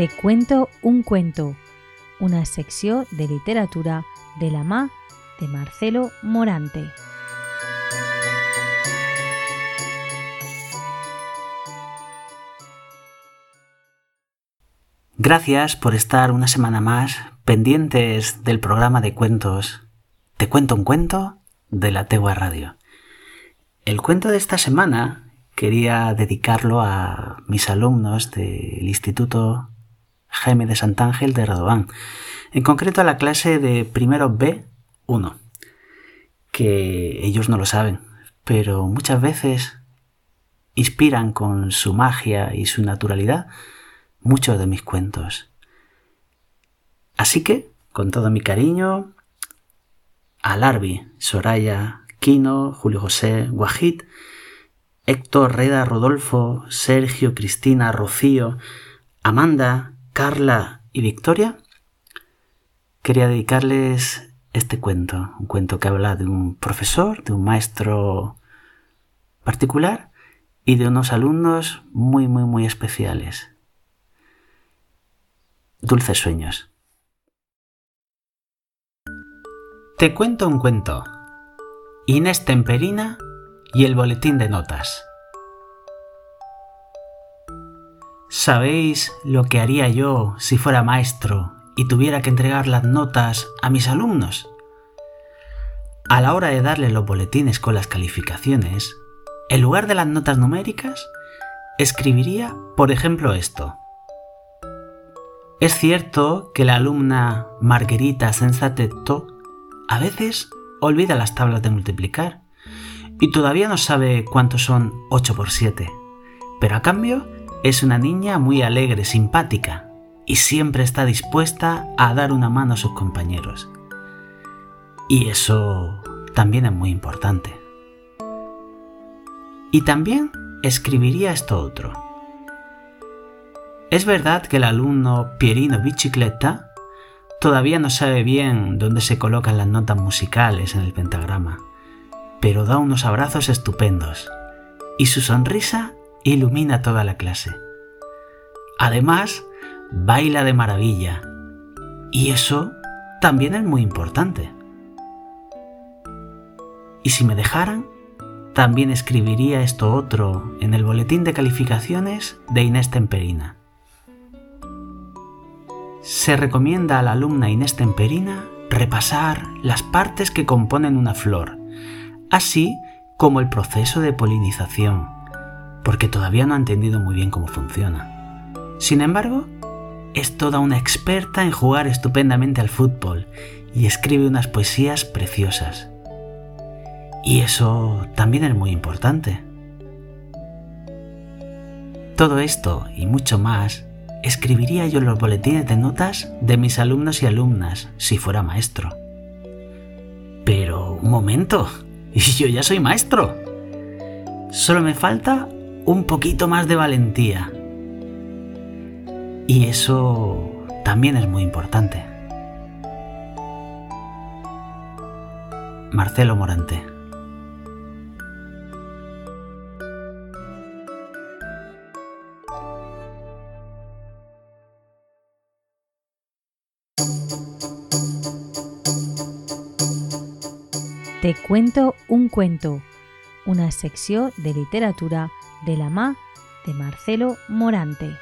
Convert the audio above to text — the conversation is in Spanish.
Te cuento un cuento, una sección de literatura de la MA de Marcelo Morante. Gracias por estar una semana más pendientes del programa de cuentos Te cuento un cuento de la Tegua Radio. El cuento de esta semana quería dedicarlo a mis alumnos del Instituto Jaime de Santángel de Radován, en concreto a la clase de primero B1, que ellos no lo saben, pero muchas veces inspiran con su magia y su naturalidad muchos de mis cuentos. Así que, con todo mi cariño, a Larvi, Soraya, Quino, Julio José, Guajit, Héctor, Reda, Rodolfo, Sergio, Cristina, Rocío, Amanda, Carla y Victoria, quería dedicarles este cuento, un cuento que habla de un profesor, de un maestro particular y de unos alumnos muy, muy, muy especiales. Dulces sueños. Te cuento un cuento. Inés Temperina y el boletín de notas. ¿Sabéis lo que haría yo si fuera maestro y tuviera que entregar las notas a mis alumnos? A la hora de darle los boletines con las calificaciones, en lugar de las notas numéricas, escribiría, por ejemplo, esto. Es cierto que la alumna Marguerita Sensatetto a veces olvida las tablas de multiplicar y todavía no sabe cuántos son 8 por 7. Pero a cambio es una niña muy alegre, simpática y siempre está dispuesta a dar una mano a sus compañeros. Y eso también es muy importante. Y también escribiría esto otro. Es verdad que el alumno Pierino Bicicleta todavía no sabe bien dónde se colocan las notas musicales en el pentagrama pero da unos abrazos estupendos y su sonrisa ilumina toda la clase. Además, baila de maravilla y eso también es muy importante. Y si me dejaran, también escribiría esto otro en el boletín de calificaciones de Inés Temperina. Se recomienda a la alumna Inés Temperina repasar las partes que componen una flor así como el proceso de polinización, porque todavía no ha entendido muy bien cómo funciona. Sin embargo, es toda una experta en jugar estupendamente al fútbol y escribe unas poesías preciosas. Y eso también es muy importante. Todo esto y mucho más escribiría yo en los boletines de notas de mis alumnos y alumnas si fuera maestro. Pero, un momento, yo ya soy maestro. Solo me falta un poquito más de valentía. Y eso también es muy importante. Marcelo Morante. Te cuento un cuento, una sección de literatura de la MA de Marcelo Morante.